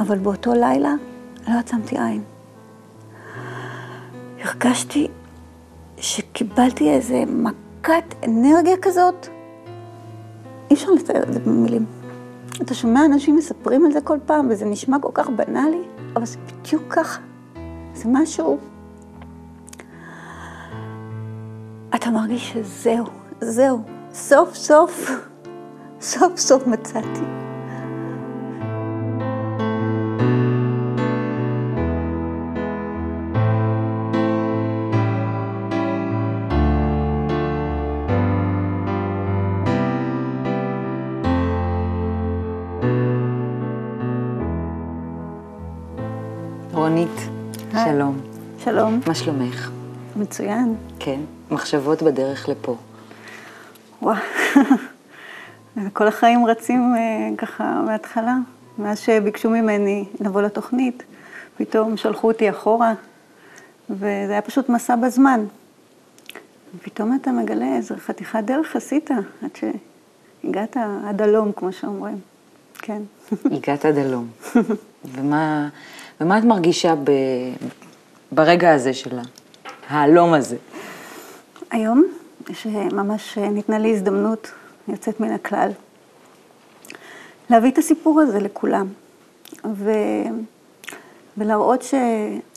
אבל באותו לילה לא עצמתי עין. הרגשתי שקיבלתי איזה מכת אנרגיה כזאת, אי אפשר לתאר את זה במילים. אתה שומע אנשים מספרים על זה כל פעם, וזה נשמע כל כך בנאלי, אבל זה בדיוק ככה. זה משהו... אתה מרגיש שזהו, זהו, סוף סוף, סוף סוף מצאתי. מה שלומך? מצוין. כן. מחשבות בדרך לפה. וואו, כל החיים רצים אה, ככה מההתחלה, מאז שביקשו ממני לבוא לתוכנית, פתאום שלחו אותי אחורה, וזה היה פשוט מסע בזמן. ופתאום אתה מגלה איזה חתיכת דרך עשית, עד שהגעת עד הלום, כמו שאומרים. כן. הגעת עד הלום. ומה, ומה את מרגישה ב, ברגע הזה של ההלום הזה? היום, שממש ניתנה לי הזדמנות יוצאת מן הכלל, להביא את הסיפור הזה לכולם, ו... ולהראות ש...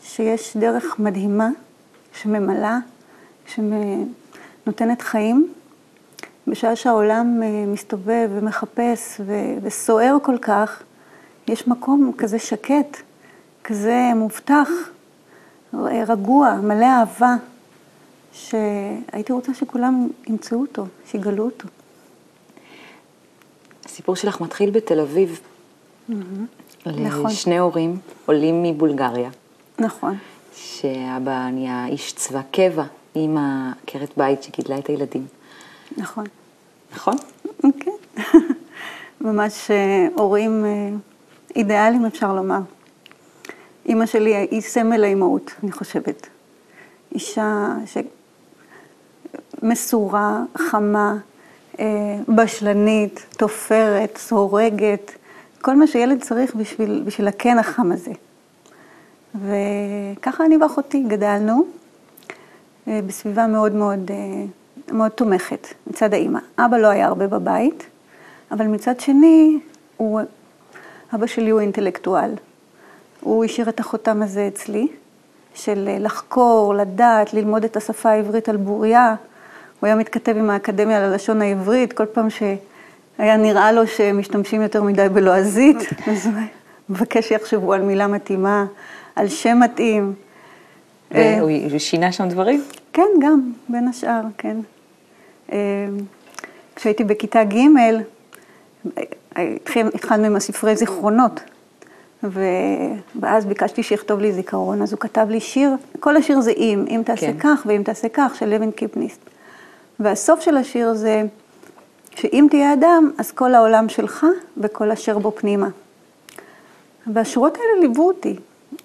שיש דרך מדהימה שממלאה, שנותנת חיים, בשעה שהעולם אה, מסתובב ומחפש ו... וסוער כל כך, יש מקום כזה שקט, כזה מובטח, רגוע, מלא אהבה. שהייתי רוצה שכולם ימצאו אותו, שיגלו אותו. הסיפור שלך מתחיל בתל אביב. נכון. לשני הורים עולים מבולגריה, נכון. שאבא נהיה איש צבא קבע, עם עקרת בית שגידלה את הילדים. נכון. נכון? כן. ממש אה, הורים אה, אידיאליים, אפשר לומר. אימא שלי היא סמל האימהות, אני חושבת. אישה שמסורה, חמה, אה, בשלנית, תופרת, סורגת, כל מה שילד צריך בשביל, בשביל הקן החם הזה. וככה אני ואחותי גדלנו אה, בסביבה מאוד מאוד, אה, מאוד תומכת מצד האימא. אבא לא היה הרבה בבית, אבל מצד שני, הוא, אבא שלי הוא אינטלקטואל. הוא השאיר את החותם הזה אצלי, של לחקור, לדעת, ללמוד את השפה העברית על בוריה. הוא היה מתכתב עם האקדמיה ללשון העברית, כל פעם שהיה נראה לו שמשתמשים יותר מדי בלועזית, אז הוא מבקש שיחשבו על מילה מתאימה, על שם מתאים. והוא שינה שם דברים? כן, גם, בין השאר, כן. אה, כשהייתי בכיתה ג', התחלנו עם הספרי זיכרונות, ואז ביקשתי שיכתוב לי זיכרון, אז הוא כתב לי שיר, כל השיר זה אם, אם תעשה כן. כך ואם תעשה כך, של לוין קיפניסט. והסוף של השיר זה, שאם תהיה אדם, אז כל העולם שלך וכל אשר בו פנימה. והשורות האלה ליוו אותי.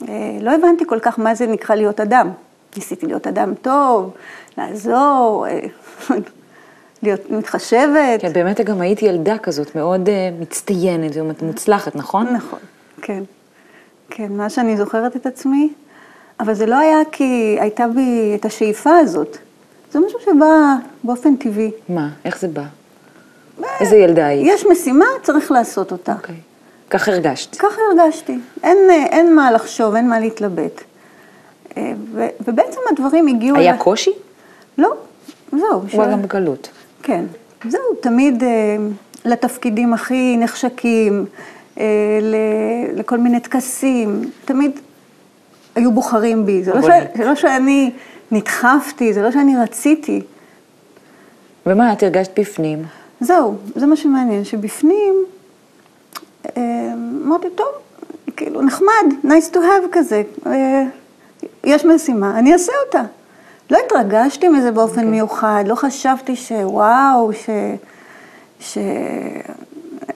אה, לא הבנתי כל כך מה זה נקרא להיות אדם. ניסיתי להיות אדם טוב, לעזור, אה, להיות מתחשבת. כן, באמת גם הייתי ילדה כזאת, מאוד אה, מצטיינת ומוצלחת, נכון? נכון, כן. כן, מה שאני זוכרת את עצמי, אבל זה לא היה כי הייתה בי את השאיפה הזאת. זה משהו שבא באופן טבעי. מה? איך זה בא? איזה ילדה היית? יש משימה, צריך לעשות אותה. אוקיי. כך הרגשת. ככה הרגשתי. אין, אה, אין מה לחשוב, אין מה להתלבט. אה, ו, ובעצם הדברים הגיעו... היה אליי- קושי? לא, זהו. הוא היה גם בקלות. כן, זהו, תמיד אה, לתפקידים הכי נחשקים, אה, לכל מיני טקסים, תמיד היו בוחרים בי. זה לא, ש... זה לא שאני נדחפתי, זה לא שאני רציתי. ומה את הרגשת בפנים? זהו, זה מה שמעניין, שבפנים אה, אמרתי, טוב, כאילו, נחמד, nice to have כזה, אה, יש משימה, אני אעשה אותה. לא התרגשתי מזה באופן okay. אוקיי. מיוחד, לא חשבתי שוואו, ש... ש...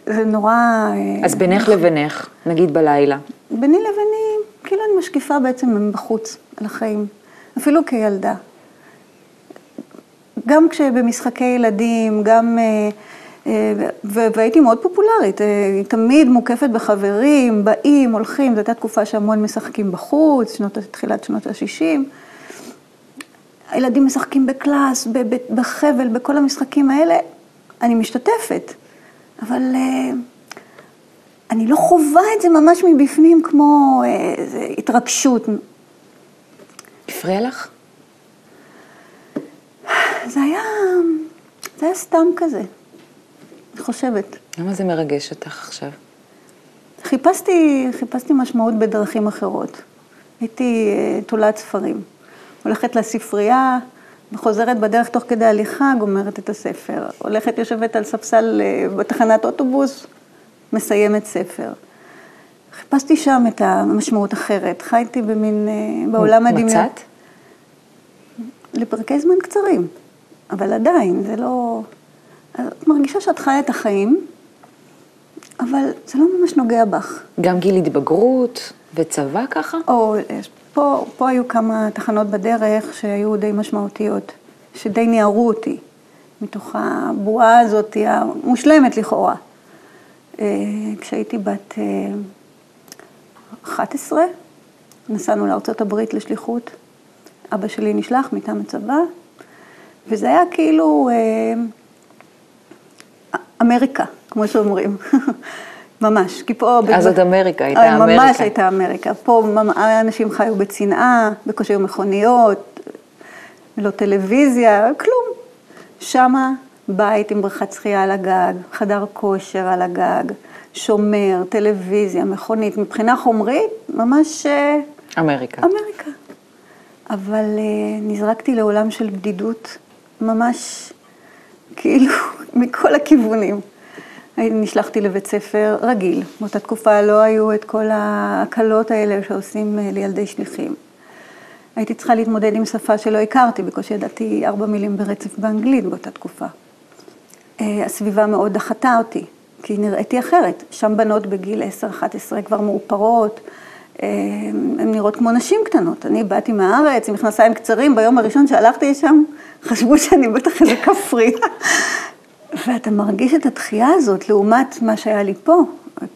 זה נורא... אה, אז בינך לבינך, נגיד בלילה. ביני לביני, כאילו אני משקיפה בעצם מבחוץ על החיים, אפילו כילדה. גם כשבמשחקי ילדים, גם אה, והייתי מאוד פופולרית, תמיד מוקפת בחברים, באים, הולכים, זו הייתה תקופה שהמון משחקים בחוץ, שנות, תחילת שנות ה-60. הילדים משחקים בקלאס, בחבל, בכל המשחקים האלה, אני משתתפת, אבל אני לא חווה את זה ממש מבפנים כמו איזו התרגשות. הפריע לך? זה היה, זה היה סתם כזה, אני חושבת. למה זה מרגש אותך עכשיו? חיפשתי, חיפשתי משמעות בדרכים אחרות. הייתי אה, תולעת ספרים. הולכת לספרייה, וחוזרת בדרך תוך כדי הליכה, גומרת את הספר. הולכת, יושבת על ספסל אה, בתחנת אוטובוס, מסיימת ספר. חיפשתי שם את המשמעות אחרת. חייתי במין, אה, בעולם הדמיון. מצאת? לפרקי זמן קצרים, אבל עדיין, זה לא... את מרגישה שאת חיה את החיים, אבל זה לא ממש נוגע בך. גם גיל התבגרות וצבא ככה? או, פה, פה היו כמה תחנות בדרך שהיו די משמעותיות, שדי ניערו אותי, מתוך הבועה הזאת המושלמת לכאורה. אה, כשהייתי בת 11, אה, נסענו לארה"ב לשליחות. אבא שלי נשלח מטעם הצבא, וזה היה כאילו אה, אמריקה, כמו שאומרים. ממש, כי פה... אז עוד אמריקה, הייתה אה, אמריקה. ממש הייתה אמריקה. פה אנשים חיו בצנעה, בקושי היו מכוניות, לא טלוויזיה, כלום. שמה בית עם בריכת שחייה על הגג, חדר כושר על הגג, שומר, טלוויזיה, מכונית. מבחינה חומרית, ממש... אה, אמריקה. אמריקה. אבל uh, נזרקתי לעולם של בדידות, ממש כאילו מכל הכיוונים. נשלחתי לבית ספר רגיל, באותה תקופה לא היו את כל ההקלות האלה שעושים אה, לילדי שליחים. הייתי צריכה להתמודד עם שפה שלא הכרתי, בקושי ידעתי ארבע מילים ברצף באנגלית באותה תקופה. אה, הסביבה מאוד דחתה אותי, כי נראיתי אחרת. שם בנות בגיל 10-11 כבר מאופרות, הן נראות כמו נשים קטנות. אני באתי מהארץ עם מכנסיים קצרים, ביום הראשון שהלכתי לשם, חשבו שאני בטח איזה כפרי. ואתה מרגיש את התחייה הזאת לעומת מה שהיה לי פה.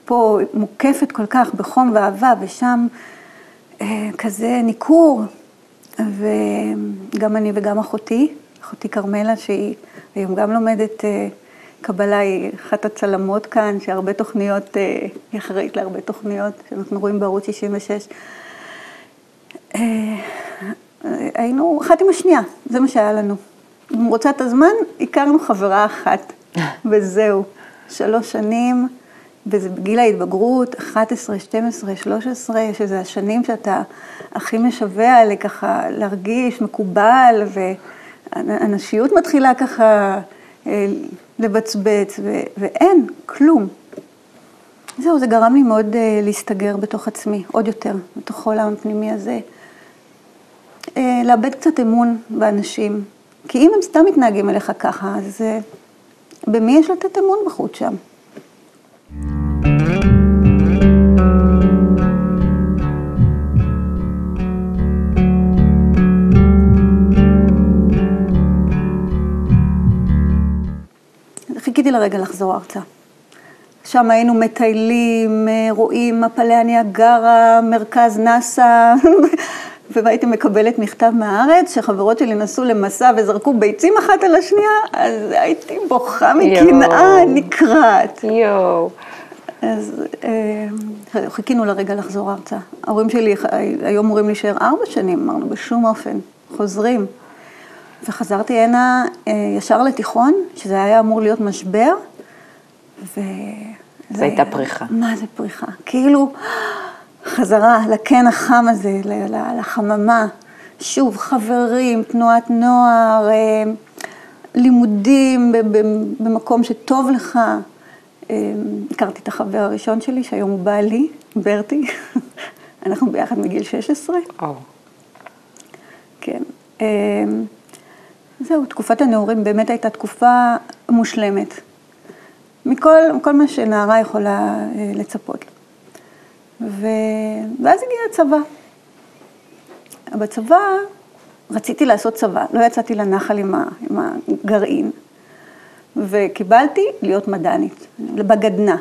פה מוקפת כל כך בחום ואהבה, ושם אה, כזה ניכור. וגם אני וגם אחותי, אחותי כרמלה, שהיא היום גם לומדת אה, קבלה היא אחת הצלמות כאן, שהרבה תוכניות, אה, היא אחראית להרבה תוכניות שאנחנו רואים בערוץ 66. אה, היינו אחת עם השנייה, זה מה שהיה לנו. במרוצת הזמן הכרנו חברה אחת, וזהו. שלוש שנים, וזה בגיל ההתבגרות, 11, 12, 13, שזה השנים שאתה הכי משווע לככה להרגיש מקובל, והנשיות מתחילה ככה אה, לבצבץ, ו- ואין, כלום. זהו, זה גרם לי מאוד uh, להסתגר בתוך עצמי, עוד יותר, בתוך העולם הפנימי הזה. Uh, לאבד קצת אמון באנשים. כי אם הם סתם מתנהגים אליך ככה, אז uh, במי יש לתת אמון בחוץ שם? חיכיתי לרגע לחזור ארצה. שם היינו מטיילים, רואים מפלי הניאגרה, מרכז נאסא, והייתי מקבלת מכתב מהארץ, שחברות שלי נסעו למסע וזרקו ביצים אחת על השנייה, אז הייתי בוכה מקנאה נקרעת. יואו. אז אה, חיכינו לרגע לחזור ארצה. ההורים שלי היו אמורים להישאר ארבע שנים, אמרנו, בשום אופן, חוזרים. וחזרתי הנה אה, ישר לתיכון, שזה היה אמור להיות משבר, ו... זו הייתה פריחה. מה זה פריחה? כאילו, חזרה לקן החם הזה, לחממה. שוב, חברים, תנועת נוער, אה, לימודים במקום שטוב לך. אה, הכרתי את החבר הראשון שלי, שהיום הוא בעלי, ברטי. אנחנו ביחד מגיל 16. Oh. כן. זהו, תקופת הנעורים באמת הייתה תקופה מושלמת. מכל כל מה שנערה יכולה אה, לצפות. ו... ואז הגיע הצבא. בצבא רציתי לעשות צבא, לא יצאתי לנחל עם, ה... עם הגרעין. וקיבלתי להיות מדענית, בגדנ"ע.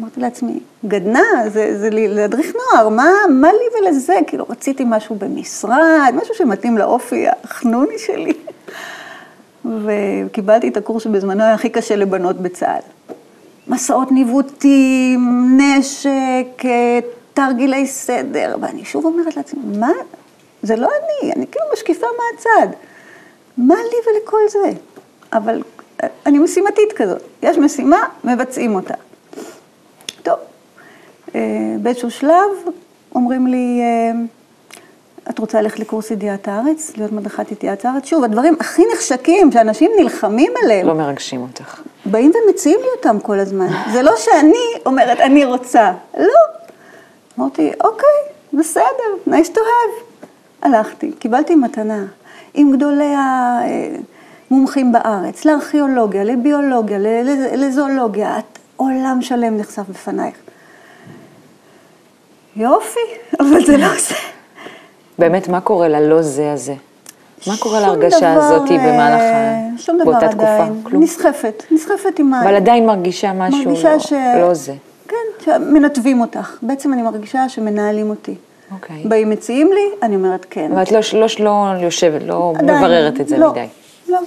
אמרתי לעצמי, גדנ"ע זה, זה להדריך נוער, מה, מה לי ולזה? כאילו, רציתי משהו במשרד, משהו שמתאים לאופי החנוני שלי. וקיבלתי את הקורס שבזמנו היה הכי קשה לבנות בצה"ל. מסעות ניווטים, נשק, תרגילי סדר, ואני שוב אומרת לעצמי, מה? זה לא אני, אני כאילו משקיפה מהצד. מה לי ולכל זה? אבל אני משימתית כזאת, יש משימה, מבצעים אותה. טוב, אה, באיזשהו שלב אומרים לי, אה, את רוצה ללכת לקורס ידיעת הארץ, להיות מדריכת ידיעת הארץ? שוב, הדברים הכי נחשקים, שאנשים נלחמים עליהם. לא מרגשים אותך. באים ומציעים לי אותם כל הזמן. זה לא שאני אומרת, אני רוצה. לא. אמרתי, אוקיי, בסדר, nice to have. הלכתי, קיבלתי מתנה עם גדולי המומחים בארץ, לארכיאולוגיה, לביולוגיה, לזואולוגיה, עולם שלם נחשף בפנייך. יופי, אבל זה לא זה. באמת, מה קורה ללא זה הזה? מה קורה להרגשה הזאת במהלך אה, שום דבר באותה תקופה? עדיין, כלום. נסחפת, נסחפת עם ה... אבל עדיין מרגישה משהו מרגישה לא, ש... לא זה. כן, שמנתבים אותך. בעצם אני מרגישה שמנהלים אותי. אוקיי. באים מציעים לי, אני אומרת כן. ואת לא, לא, לא יושבת, לא עדיין, מבררת את זה לא, מדי. לא.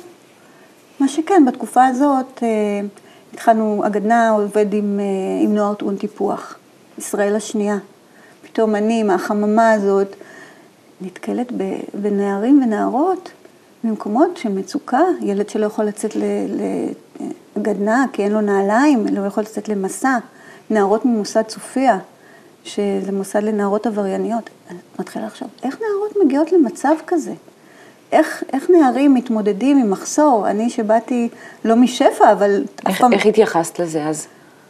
מה שכן, בתקופה הזאת אה, התחלנו, הגדנ"ע עובד עם, אה, עם נוער טעון טיפוח, ישראל השנייה. פתאום אני, עם החממה הזאת, נתקלת בנערים ונערות במקומות של מצוקה, ילד שלא יכול לצאת לגדנ"ע כי אין לו נעליים, לא יכול לצאת למסע, נערות ממוסד צופיה, שזה מוסד לנערות עברייניות. אני מתחילה לחשוב, איך נערות מגיעות למצב כזה? איך, איך נערים מתמודדים עם מחסור? אני שבאתי לא משפע, אבל... איך, איך התייחסת לזה אז?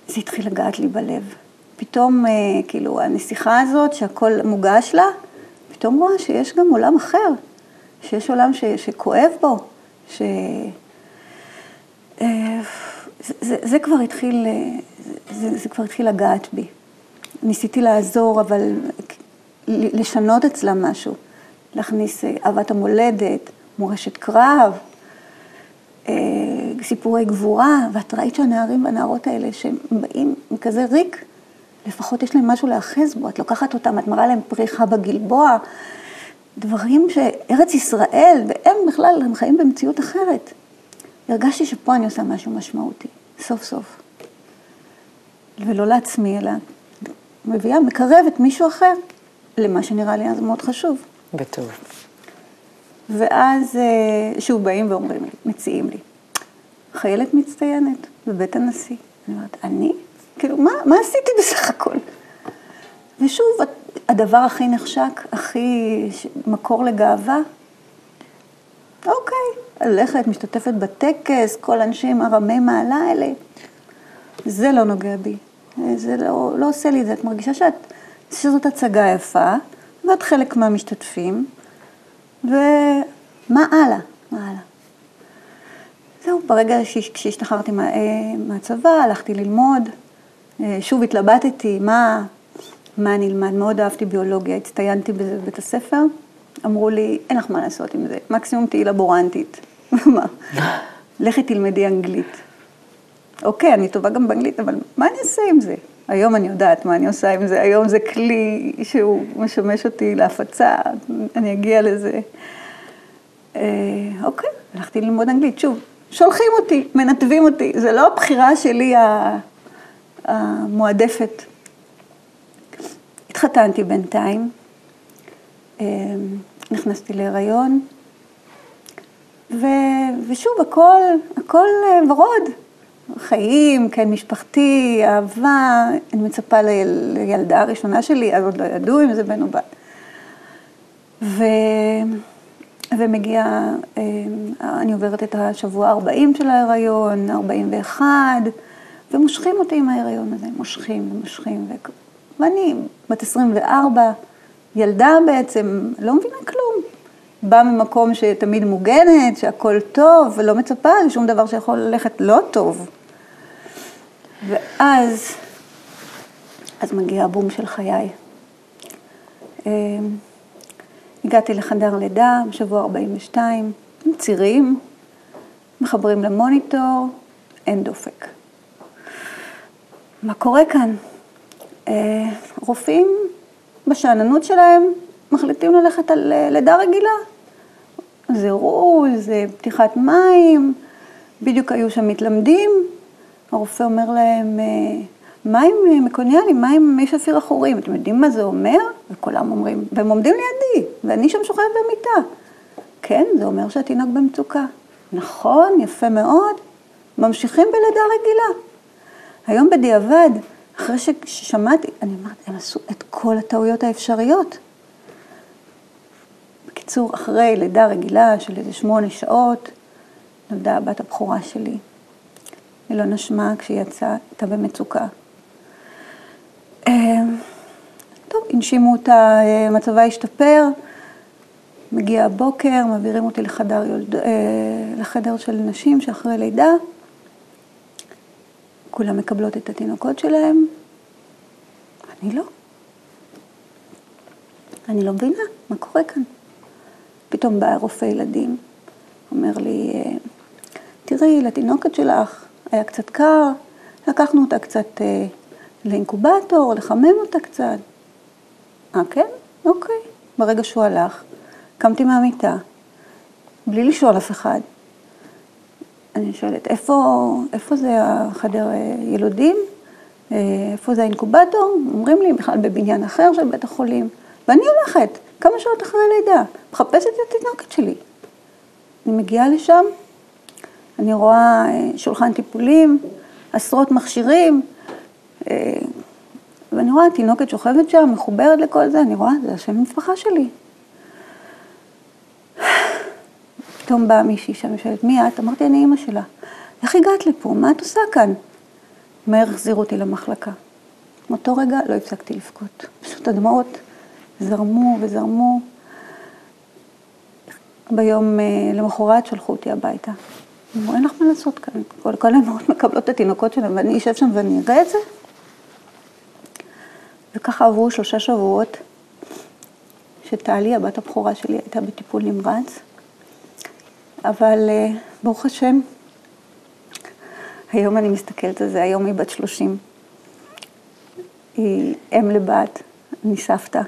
זה התחיל לגעת לי בלב. פתאום, אה, כאילו, הנסיכה הזאת, שהכל מוגש לה, פתאום רואה שיש גם עולם אחר, שיש עולם ש, שכואב בו, ש... אה, זה, זה, זה כבר התחיל, אה, זה, זה כבר התחיל לגעת בי. ניסיתי לעזור, אבל לשנות אצלה משהו, להכניס אהבת המולדת, מורשת קרב, סיפורי גבורה, ואת ראית שהנערים והנערות האלה, שהם באים מכזה ריק, לפחות יש להם משהו להאחז בו, את לוקחת אותם, את מראה להם פריחה בגלבוע, דברים שארץ ישראל, והם בכלל, הם חיים במציאות אחרת. הרגשתי שפה אני עושה משהו משמעותי, סוף סוף. ולא לעצמי, אלא מביאה, מקרבת מישהו אחר למה שנראה לי אז מאוד חשוב. בטוב. ואז שוב באים ואומרים לי, מציעים לי, חיילת מצטיינת בבית הנשיא. אני אומרת, אני? כאילו, מה, מה עשיתי בסך הכל? ושוב, הדבר הכי נחשק, הכי מקור לגאווה, אוקיי, ללכת, משתתפת בטקס, כל אנשים הרמי מעלה האלה, זה לא נוגע בי, זה לא, לא עושה לי את זה. את מרגישה שאת, שזאת הצגה יפה, ואת חלק מהמשתתפים, ומה הלאה? מה הלאה? זהו, ברגע שהשתחררתי מה, מהצבא, הלכתי ללמוד, שוב התלבטתי, מה, מה אני אלמד, מאוד אהבתי ביולוגיה, הצטיינתי בזה בבית הספר, אמרו לי, אין לך מה לעשות עם זה, מקסימום תהיי לבורנטית. מה? לכי תלמדי אנגלית. אוקיי, אני טובה גם באנגלית, אבל מה אני אעשה עם זה? היום אני יודעת מה אני עושה עם זה, היום זה כלי שהוא משמש אותי להפצה, אני אגיע לזה. אוקיי, הלכתי ללמוד אנגלית, שוב, שולחים אותי, מנתבים אותי, זה לא הבחירה שלי המועדפת. התחתנתי בינתיים, נכנסתי להיריון, ו, ושוב, הכל, הכל ורוד. חיים, כן, משפחתי, אהבה, אני מצפה ל, לילדה הראשונה שלי, אז עוד לא ידעו אם זה בן או בת. ו... ומגיע, אני עוברת את השבוע ה-40 של ההיריון, 41, ומושכים אותי עם ההיריון הזה, מושכים ומושכים, ו... ואני בת 24, ילדה בעצם, לא מבינה כלום. באה ממקום שתמיד מוגנת, שהכל טוב, ולא מצפה לשום דבר שיכול ללכת לא טוב. ואז, אז מגיע הבום של חיי. הגעתי לחדר לידה בשבוע 42, עם צירים, מחברים למוניטור, אין דופק. מה קורה כאן? אה, רופאים בשאננות שלהם מחליטים ללכת על אה, לידה רגילה. זה רול, זה פתיחת מים, בדיוק היו שם מתלמדים, הרופא אומר להם, אה, מים מקוניאליים, מים מי שפיר אחורים, אתם יודעים מה זה אומר? וכולם אומרים, והם עומדים לידי, ואני שם שוכבת במיטה. כן, זה אומר שהתינוק במצוקה. נכון, יפה מאוד, ממשיכים בלידה רגילה. היום בדיעבד, אחרי ששמעתי, אני אומרת, הם עשו את כל הטעויות האפשריות. בקיצור, אחרי לידה רגילה של איזה שמונה שעות, נולדה הבת הבכורה שלי. היא לא נשמה כשהיא יצאה, הייתה במצוקה. אה, טוב, הנשימו אותה, אה, מצבה השתפר, מגיע הבוקר, מעבירים אותי לחדר, יולד... אה, לחדר של נשים שאחרי לידה, כולם מקבלות את התינוקות שלהם, אני לא. אני לא מבינה מה קורה כאן. פתאום בא רופא ילדים, אומר לי, אה, תראי, לתינוקת שלך היה קצת קר, לקחנו אותה קצת אה, לאינקובטור, לחמם אותה קצת. אה, כן? אוקיי. ברגע שהוא הלך, קמתי מהמיטה, בלי לשאול אף אחד. אני שואלת, איפה, איפה זה החדר אה, ילודים? איפה זה האינקובטור? אומרים לי, בכלל בבניין אחר של בית החולים. ואני הולכת, כמה שעות אחרי לידה, מחפשת את התינוקת שלי. אני מגיעה לשם, אני רואה אה, שולחן טיפולים, עשרות מכשירים, אה, ואני רואה תינוקת שוכבת שם, מחוברת לכל זה, אני רואה, זה השם המשפחה שלי. פתאום באה מישהי שם ושואלת, מי את? אמרתי, אני אימא שלה. איך הגעת לפה? מה את עושה כאן? מהר החזירו אותי למחלקה. מאותו רגע לא הפסקתי לבכות. פשוט הדמעות זרמו וזרמו. ביום אה, למחרת שלחו אותי הביתה. אמרו, אין לך מה לעשות כאן. כל, כל האמהות מקבלות את התינוקות שלהם, ואני אשב שם ואני אראה את זה. וככה עברו שלושה שבועות, שטלי, הבת הבכורה שלי, הייתה בטיפול נמרץ. אבל אה, ברוך השם, היום אני מסתכלת על זה, היום היא בת שלושים. היא אם לבת, אני סבתא.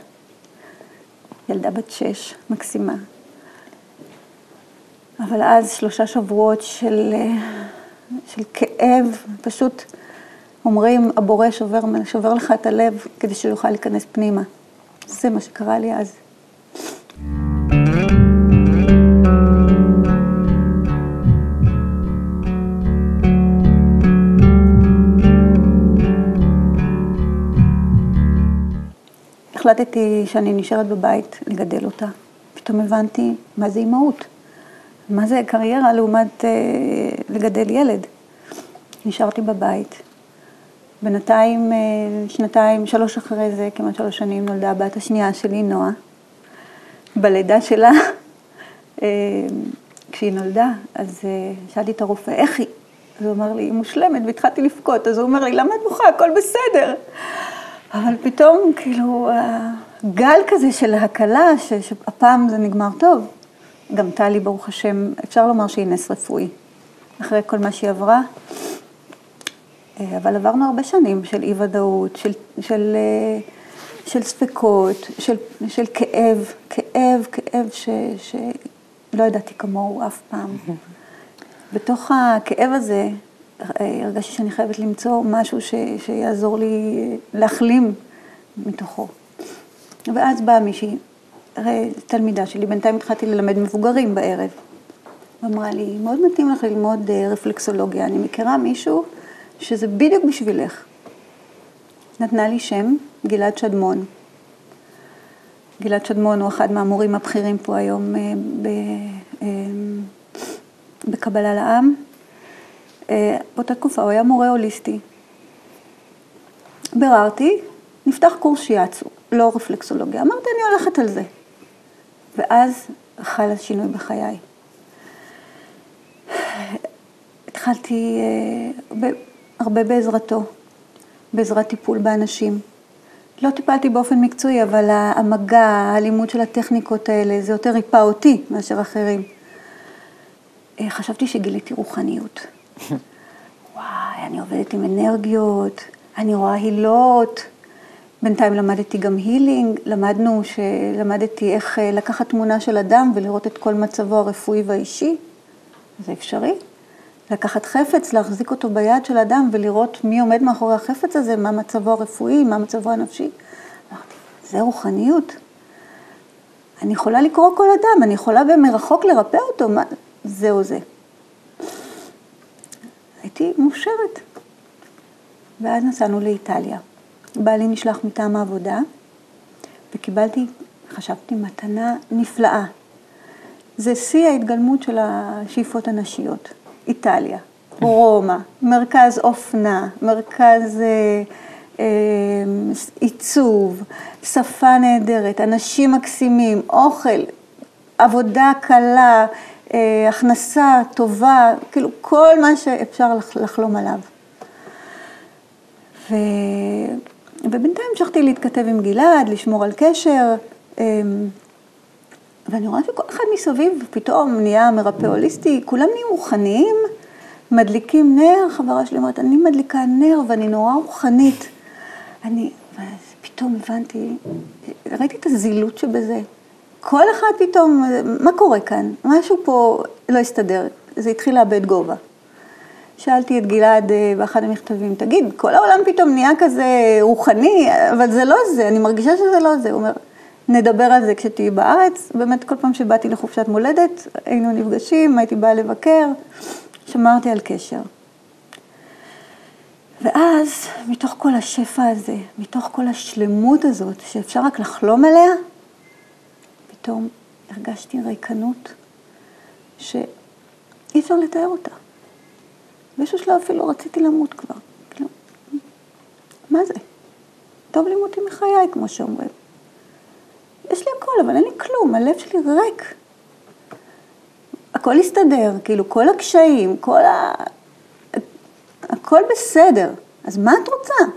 ילדה בת שש, מקסימה. אבל אז שלושה שבועות של, של כאב, פשוט אומרים, הבורא שובר, שובר לך את הלב כדי שהוא יוכל להיכנס פנימה. זה מה שקרה לי אז. החלטתי שאני נשארת בבית לגדל אותה. פתאום הבנתי מה זה אימהות, מה זה קריירה לעומת אה, לגדל ילד. נשארתי בבית. בינתיים, אה, שנתיים, שלוש אחרי זה, כמעט שלוש שנים, נולדה הבת השנייה שלי, נועה. בלידה שלה, אה, כשהיא נולדה, אז אה, שאלתי את הרופא, איך היא? אז הוא אמר לי, היא מושלמת, והתחלתי לבכות. אז הוא אומר לי, למה את בוכה? הכל בסדר. אבל פתאום, כאילו, גל כזה של הקלה, שהפעם זה נגמר טוב. גם טלי, ברוך השם, אפשר לומר שהיא נס רפואי, אחרי כל מה שהיא עברה. אבל עברנו הרבה שנים של אי-ודאות, של, של, של ספקות, של, של כאב, כאב, כאב ש, שלא ידעתי כמוהו אף פעם. בתוך הכאב הזה, הרגשתי שאני חייבת למצוא משהו ש, שיעזור לי להחלים מתוכו. ואז באה מישהי, תלמידה שלי, בינתיים התחלתי ללמד מבוגרים בערב. ואמרה לי, מאוד מתאים לך ללמוד אה, רפלקסולוגיה, אני מכירה מישהו שזה בדיוק בשבילך. נתנה לי שם, גלעד שדמון. גלעד שדמון הוא אחד מהמורים הבכירים פה היום אה, אה, בקבלה לעם. אה, באותה תקופה הוא היה מורה הוליסטי. ביררתי, נפתח קורס שיאצו, לא רפלקסולוגיה. אמרתי, אני הולכת על זה. ואז חל השינוי בחיי. התחלתי אה, הרבה בעזרתו, בעזרת טיפול באנשים. לא טיפלתי באופן מקצועי, אבל המגע, הלימוד של הטכניקות האלה, זה יותר ריפא אותי מאשר אחרים. אה, חשבתי שגיליתי רוחניות. אני עובדת עם אנרגיות, אני רואה הילות. בינתיים למדתי גם הילינג, למדנו, למדתי איך אה, לקחת תמונה של אדם ולראות את כל מצבו הרפואי והאישי. זה אפשרי. לקחת חפץ, להחזיק אותו ביד של אדם ולראות מי עומד מאחורי החפץ הזה, מה מצבו הרפואי, מה מצבו הנפשי. אמרתי, זה רוחניות. אני יכולה לקרוא כל אדם, אני יכולה במרחוק לרפא אותו, מה... זהו זה. הייתי מאושרת. ואז נסענו לאיטליה. בעלי נשלח מטעם העבודה, וקיבלתי, חשבתי, מתנה נפלאה. זה שיא ההתגלמות של השאיפות הנשיות. איטליה, רומא, מרכז אופנה, מרכז אה, אה, עיצוב, שפה נהדרת, אנשים מקסימים, אוכל, עבודה קלה, הכנסה טובה, כאילו כל מה שאפשר לחלום עליו. ו... ובינתיים המשכתי להתכתב עם גלעד, לשמור על קשר, ואני רואה שכל אחד מסביב פתאום נהיה מרפא הוליסטי, כולם נהיים רוחניים, מדליקים נר, חברה שלי אומרת, אני מדליקה נר ואני נורא רוחנית. אני, פתאום הבנתי, ראיתי את הזילות שבזה. כל אחד פתאום, מה קורה כאן? משהו פה לא הסתדר, זה התחיל לאבד גובה. שאלתי את גלעד אה, באחד המכתבים, תגיד, כל העולם פתאום נהיה כזה רוחני, אבל זה לא זה, אני מרגישה שזה לא זה. הוא אומר, נדבר על זה כשתהיי בארץ. באמת, כל פעם שבאתי לחופשת מולדת, היינו נפגשים, הייתי באה לבקר, שמרתי על קשר. ואז, מתוך כל השפע הזה, מתוך כל השלמות הזאת, שאפשר רק לחלום עליה, פתאום הרגשתי ריקנות שאי אפשר לתאר אותה. באיזשהו שלב אפילו רציתי למות כבר. כאילו, מה זה? טוב לי מותי מחיי, כמו שאומרים. יש לי הכל, אבל אין לי כלום, הלב שלי ריק. הכל הסתדר, כאילו, כל הקשיים, כל ה... הכל בסדר. אז מה את רוצה?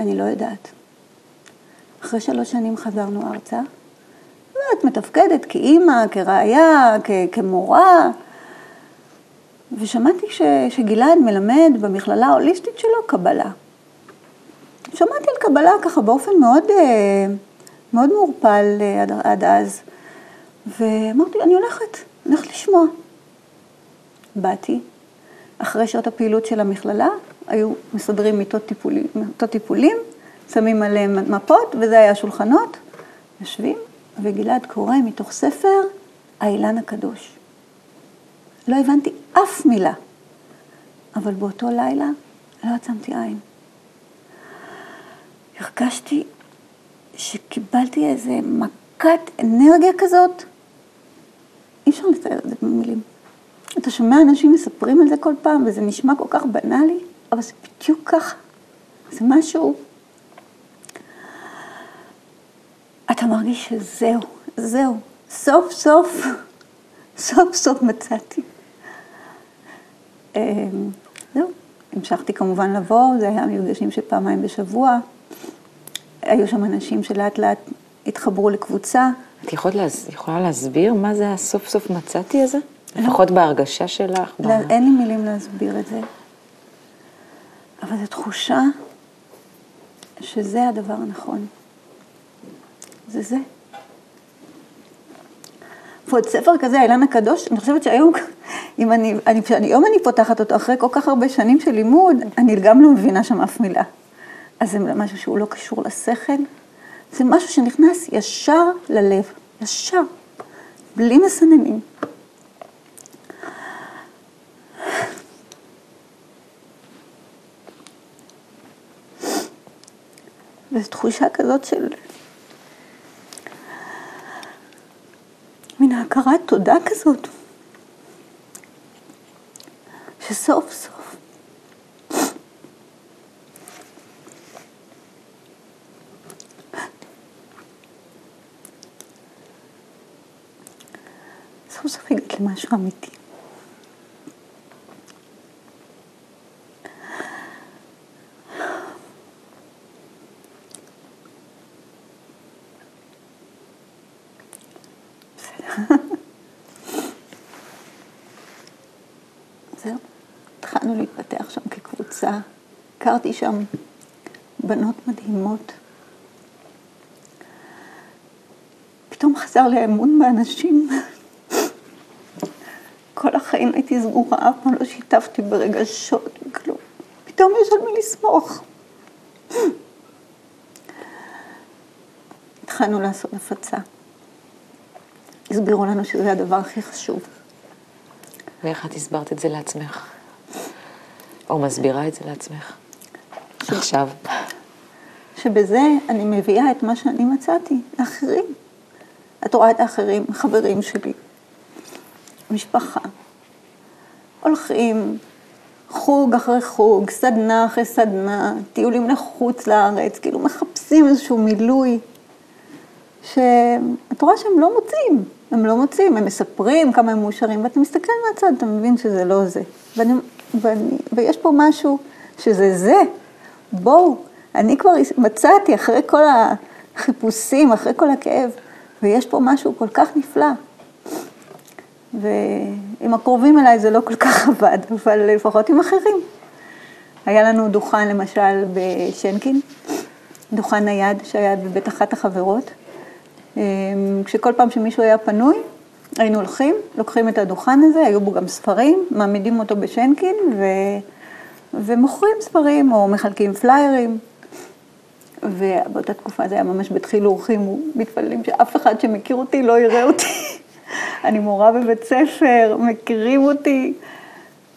אני לא יודעת. אחרי שלוש שנים חזרנו ארצה, ואת מתפקדת כאימא, כראיה, כמורה, ושמעתי ש, שגלעד מלמד במכללה ההוליסטית שלו קבלה. שמעתי על קבלה ככה באופן מאוד, אה, מאוד מעורפל אה, עד, עד אז, ואמרתי, אני הולכת, הולכת לשמוע. באתי, אחרי שעות הפעילות של המכללה, היו מסדרים מיטות טיפולים, מיטות טיפולים, שמים עליהם מפות, וזה היה שולחנות, יושבים, וגלעד קורא מתוך ספר האילן הקדוש. לא הבנתי אף מילה, אבל באותו לילה לא עצמתי עין. הרגשתי שקיבלתי איזה מכת אנרגיה כזאת, אי אפשר לתאר את זה במילים. אתה שומע אנשים מספרים על זה כל פעם, וזה נשמע כל כך בנאלי, אבל זה בדיוק ככה. זה משהו... אתה מרגיש שזהו, זהו, סוף סוף, סוף סוף מצאתי. אמ, זהו, המשכתי כמובן לבוא, זה היה מפגשים של פעמיים בשבוע. היו שם אנשים שלאט לאט התחברו לקבוצה. את יכולת להס... יכולה להסביר מה זה הסוף סוף מצאתי הזה? לא. לפחות בהרגשה שלך? לא, ב... אין לי מילים להסביר את זה. אבל זו תחושה שזה הדבר הנכון. זה זה. ועוד ספר כזה, האילן הקדוש, אני חושבת שהיום, אם אני, אני, היום אני פותחת אותו, אחרי כל כך הרבה שנים של לימוד, אני גם לא מבינה שם אף מילה. אז זה משהו שהוא לא קשור לשכל, זה משהו שנכנס ישר ללב, ישר, בלי מסננים. וזו תחושה כזאת של מין הכרת תודה כזאת, שסוף סוף סוף סוף הגעת למשהו אמיתי. התחלנו להתפתח שם כקבוצה. הכרתי שם בנות מדהימות. פתאום חזר לי האמון באנשים. כל החיים הייתי סגורה, אף פעם לא שיתפתי ברגשות וכלום. פתאום יש על מי לסמוך. התחלנו לעשות הפצה. הסבירו לנו שזה הדבר הכי חשוב. ואיך את הסברת את זה לעצמך? או מסבירה את זה לעצמך? עכשיו. שבזה אני מביאה את מה שאני מצאתי לאחרים. את רואה את האחרים, חברים שלי, משפחה, הולכים חוג אחרי חוג, סדנה אחרי סדנה, טיולים לחוץ לארץ, כאילו מחפשים איזשהו מילוי, שאת רואה שהם לא מוצאים, הם לא מוצאים, הם מספרים כמה הם מאושרים, ואתה מסתכל מהצד, אתה מבין שזה לא זה. ואני, ואני, ויש פה משהו שזה זה, בואו, אני כבר מצאתי אחרי כל החיפושים, אחרי כל הכאב, ויש פה משהו כל כך נפלא. ועם הקרובים אליי זה לא כל כך עבד, אבל לפחות עם אחרים. היה לנו דוכן למשל בשנקין, דוכן נייד שהיה בבית אחת החברות. אמ, כשכל פעם שמישהו היה פנוי, היינו הולכים, לוקחים את הדוכן הזה, היו בו גם ספרים, מעמידים אותו בשנקין ו... ומוכרים ספרים או מחלקים פליירים. ובאותה תקופה זה היה ממש בדחיל אורחים, מתפללים שאף אחד שמכיר אותי לא יראה אותי. אני מורה בבית ספר, מכירים אותי.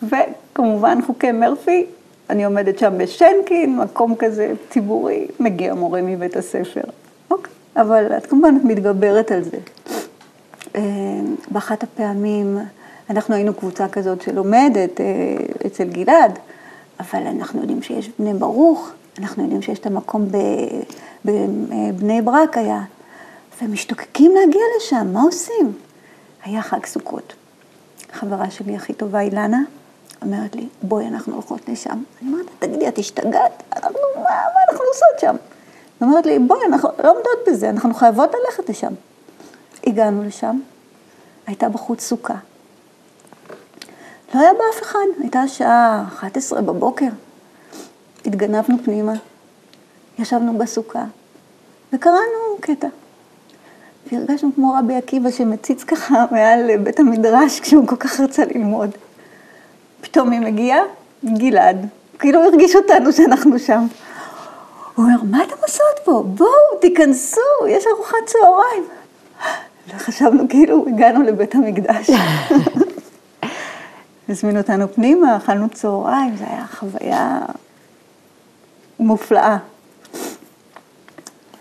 וכמובן חוקי מרפי, אני עומדת שם בשנקין, מקום כזה ציבורי, מגיע מורה מבית הספר. אוקיי, אבל את כמובן מתגברת על זה. אה, באחת הפעמים, אנחנו היינו קבוצה כזאת שלומדת אה, אצל גלעד, אבל אנחנו יודעים שיש בני ברוך, אנחנו יודעים שיש את המקום בבני ברק היה, ומשתוקקים להגיע לשם, מה עושים? היה חג סוכות. חברה שלי הכי טובה, אילנה, אומרת לי, בואי, אנחנו הולכות לשם. אני אומרת, תגידי, את השתגעת? אנחנו, מה, מה אנחנו עושות שם? היא אומרת לי, בואי, אנחנו לא עומדות בזה, אנחנו חייבות ללכת לשם. הגענו לשם, הייתה בחוץ סוכה. לא היה בה אף אחד, הייתה שעה 11 בבוקר. התגנבנו פנימה, ישבנו בסוכה, וקראנו קטע. והרגשנו כמו רבי עקיבא שמציץ ככה מעל בית המדרש כשהוא כל כך רצה ללמוד. פתאום היא מגיעה, גלעד, כאילו הרגיש אותנו שאנחנו שם. הוא אומר, מה אתם עושות פה? בואו, תיכנסו, יש ארוחת צהריים. וחשבנו כאילו הגענו לבית המקדש. הזמינו אותנו פנימה, אכלנו צהריים, זו הייתה חוויה מופלאה.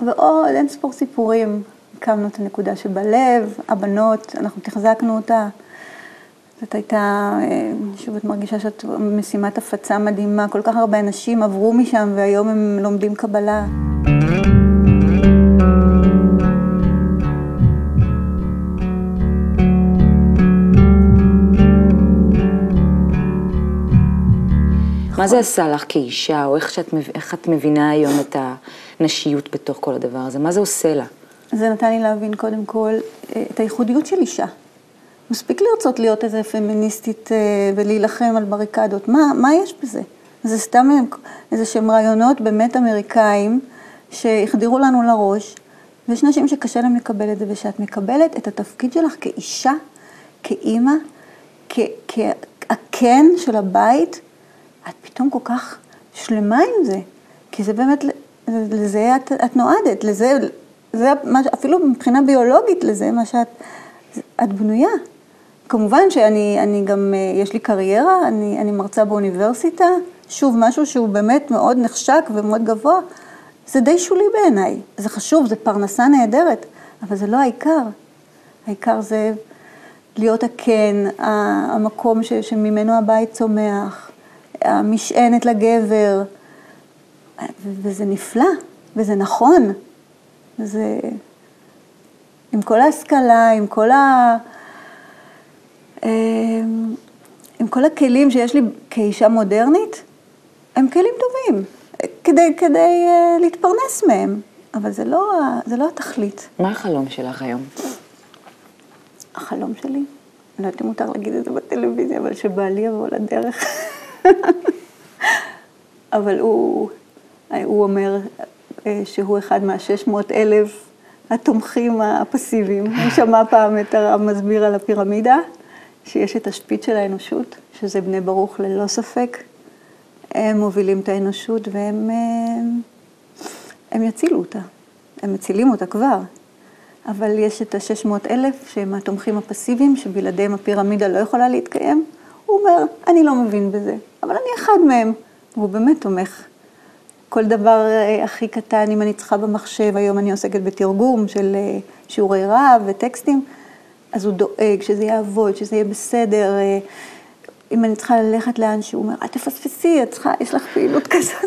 ועוד אין ספור סיפורים הקמנו את הנקודה שבלב, הבנות, אנחנו תחזקנו אותה. זאת הייתה, אה, שוב, את מרגישה שאת משימת הפצה מדהימה, כל כך הרבה אנשים עברו משם והיום הם לומדים קבלה. מה זה עשה לך כאישה, או איך, שאת, איך את מבינה היום את הנשיות בתוך כל הדבר הזה? מה זה עושה לה? זה נתן לי להבין קודם כל אה, את הייחודיות של אישה. מספיק לרצות להיות איזה פמיניסטית אה, ולהילחם על בריקדות, מה, מה יש בזה? זה סתם איזה שהם רעיונות באמת אמריקאים שהחדירו לנו לראש, ויש נשים שקשה להם לקבל את זה, ושאת מקבלת את התפקיד שלך כאישה, כאימא, כהקן של הבית, את פתאום כל כך שלמה עם זה, כי זה באמת, לזה את, את נועדת, לזה, זה מה, אפילו מבחינה ביולוגית לזה, מה שאת, את בנויה. כמובן שאני אני גם, אה, יש לי קריירה, אני, אני מרצה באוניברסיטה, שוב, משהו שהוא באמת מאוד נחשק ומאוד גבוה, זה די שולי בעיניי. זה חשוב, זה פרנסה נהדרת, אבל זה לא העיקר. העיקר זה להיות הקן, המקום ש, שממנו הבית צומח, המשענת לגבר, וזה נפלא, וזה נכון. זה עם כל ההשכלה, עם כל ה... אמ, עם כל הכלים שיש לי כאישה מודרנית, הם כלים טובים, כדי, כדי אה, להתפרנס מהם, אבל זה לא, זה לא התכלית. מה החלום שלך היום? החלום שלי? אני לא יודעת אם מותר להגיד את זה בטלוויזיה, אבל שבעלי יבוא לדרך. אבל הוא, הוא אומר אה, שהוא אחד מה-600 אלף התומכים הפסיביים. הוא שמע פעם את הרב מסביר על הפירמידה, שיש את השפיץ של האנושות, שזה בני ברוך ללא ספק. הם מובילים את האנושות והם הם, הם יצילו אותה. הם מצילים אותה כבר. אבל יש את ה-600 אלף שהם התומכים הפסיביים, שבלעדיהם הפירמידה לא יכולה להתקיים. הוא אומר, אני לא מבין בזה, אבל אני אחד מהם. והוא באמת תומך. כל דבר אה, הכי קטן, אם אני צריכה במחשב, היום אני עוסקת בתרגום של אה, שיעורי רב וטקסטים, אז הוא דואג שזה יעבוד, שזה יהיה בסדר. אה, אם אני צריכה ללכת לאן שהוא אומר, את תפספסי, את צריכה, יש לך פעילות כזאת.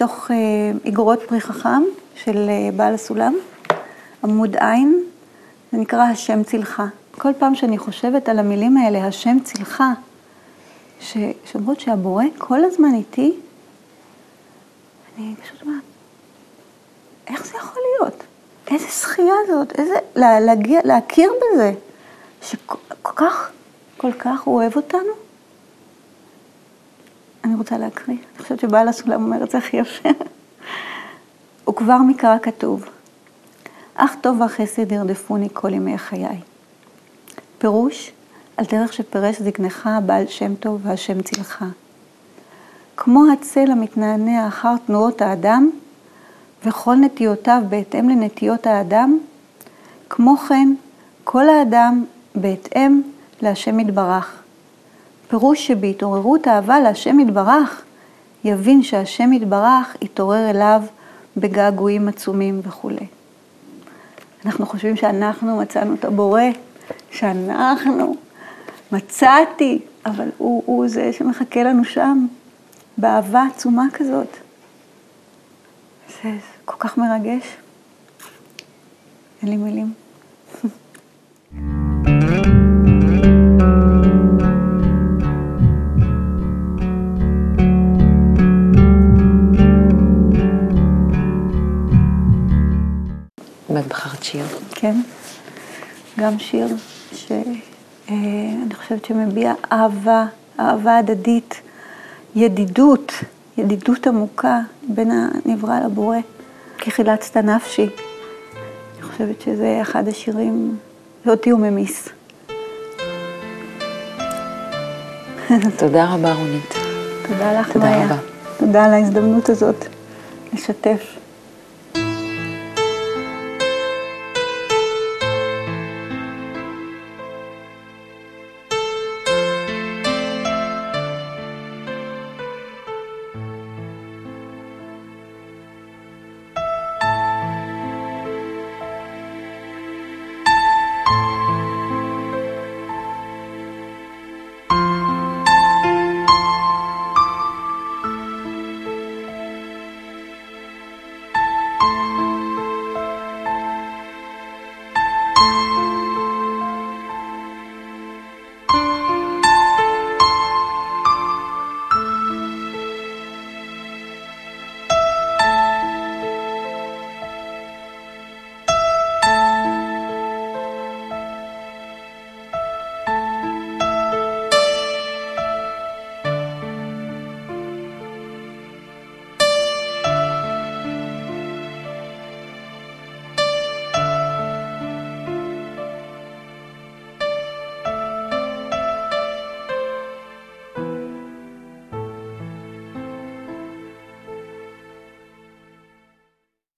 מתוך איגרות פרי חכם של בעל הסולם, עמוד עין, זה נקרא השם צילך. כל פעם שאני חושבת על המילים האלה, השם צילך, שאומרות שהבורא כל הזמן איתי, אני פשוט אומרת, איך זה יכול להיות? איזה זכייה זאת, איזה, לה, להגיע, להכיר בזה, שכל כך, כל כך הוא אוהב אותנו. אני רוצה להקריא, אני חושבת שבעל הסולם אומר את זה הכי יפה. וכבר מקרא כתוב, אך טוב והחסד ירדפוני כל ימי חיי. פירוש, על דרך שפירש זקנך בעל שם טוב והשם צילך. כמו הצל המתנענע אחר תנועות האדם, וכל נטיותיו בהתאם לנטיות האדם, כמו כן, כל האדם בהתאם להשם יתברך. פירוש שבהתעוררות אהבה להשם יתברך, יבין שהשם יתברך יתעורר אליו בגעגועים עצומים וכולי. אנחנו חושבים שאנחנו מצאנו את הבורא, שאנחנו, מצאתי, אבל הוא, הוא זה שמחכה לנו שם, באהבה עצומה כזאת. זה כל כך מרגש. אין לי מילים. באמת בחרת שיר. כן, גם שיר שאני חושבת שמביע אהבה, אהבה הדדית, ידידות, ידידות עמוקה בין הנברא לבורא, כחילצת נפשי. אני חושבת שזה אחד השירים, ואותי הוא ממיס. תודה רבה, רונית. תודה לך, תודה מאיה. רבה. תודה על ההזדמנות הזאת לשתף.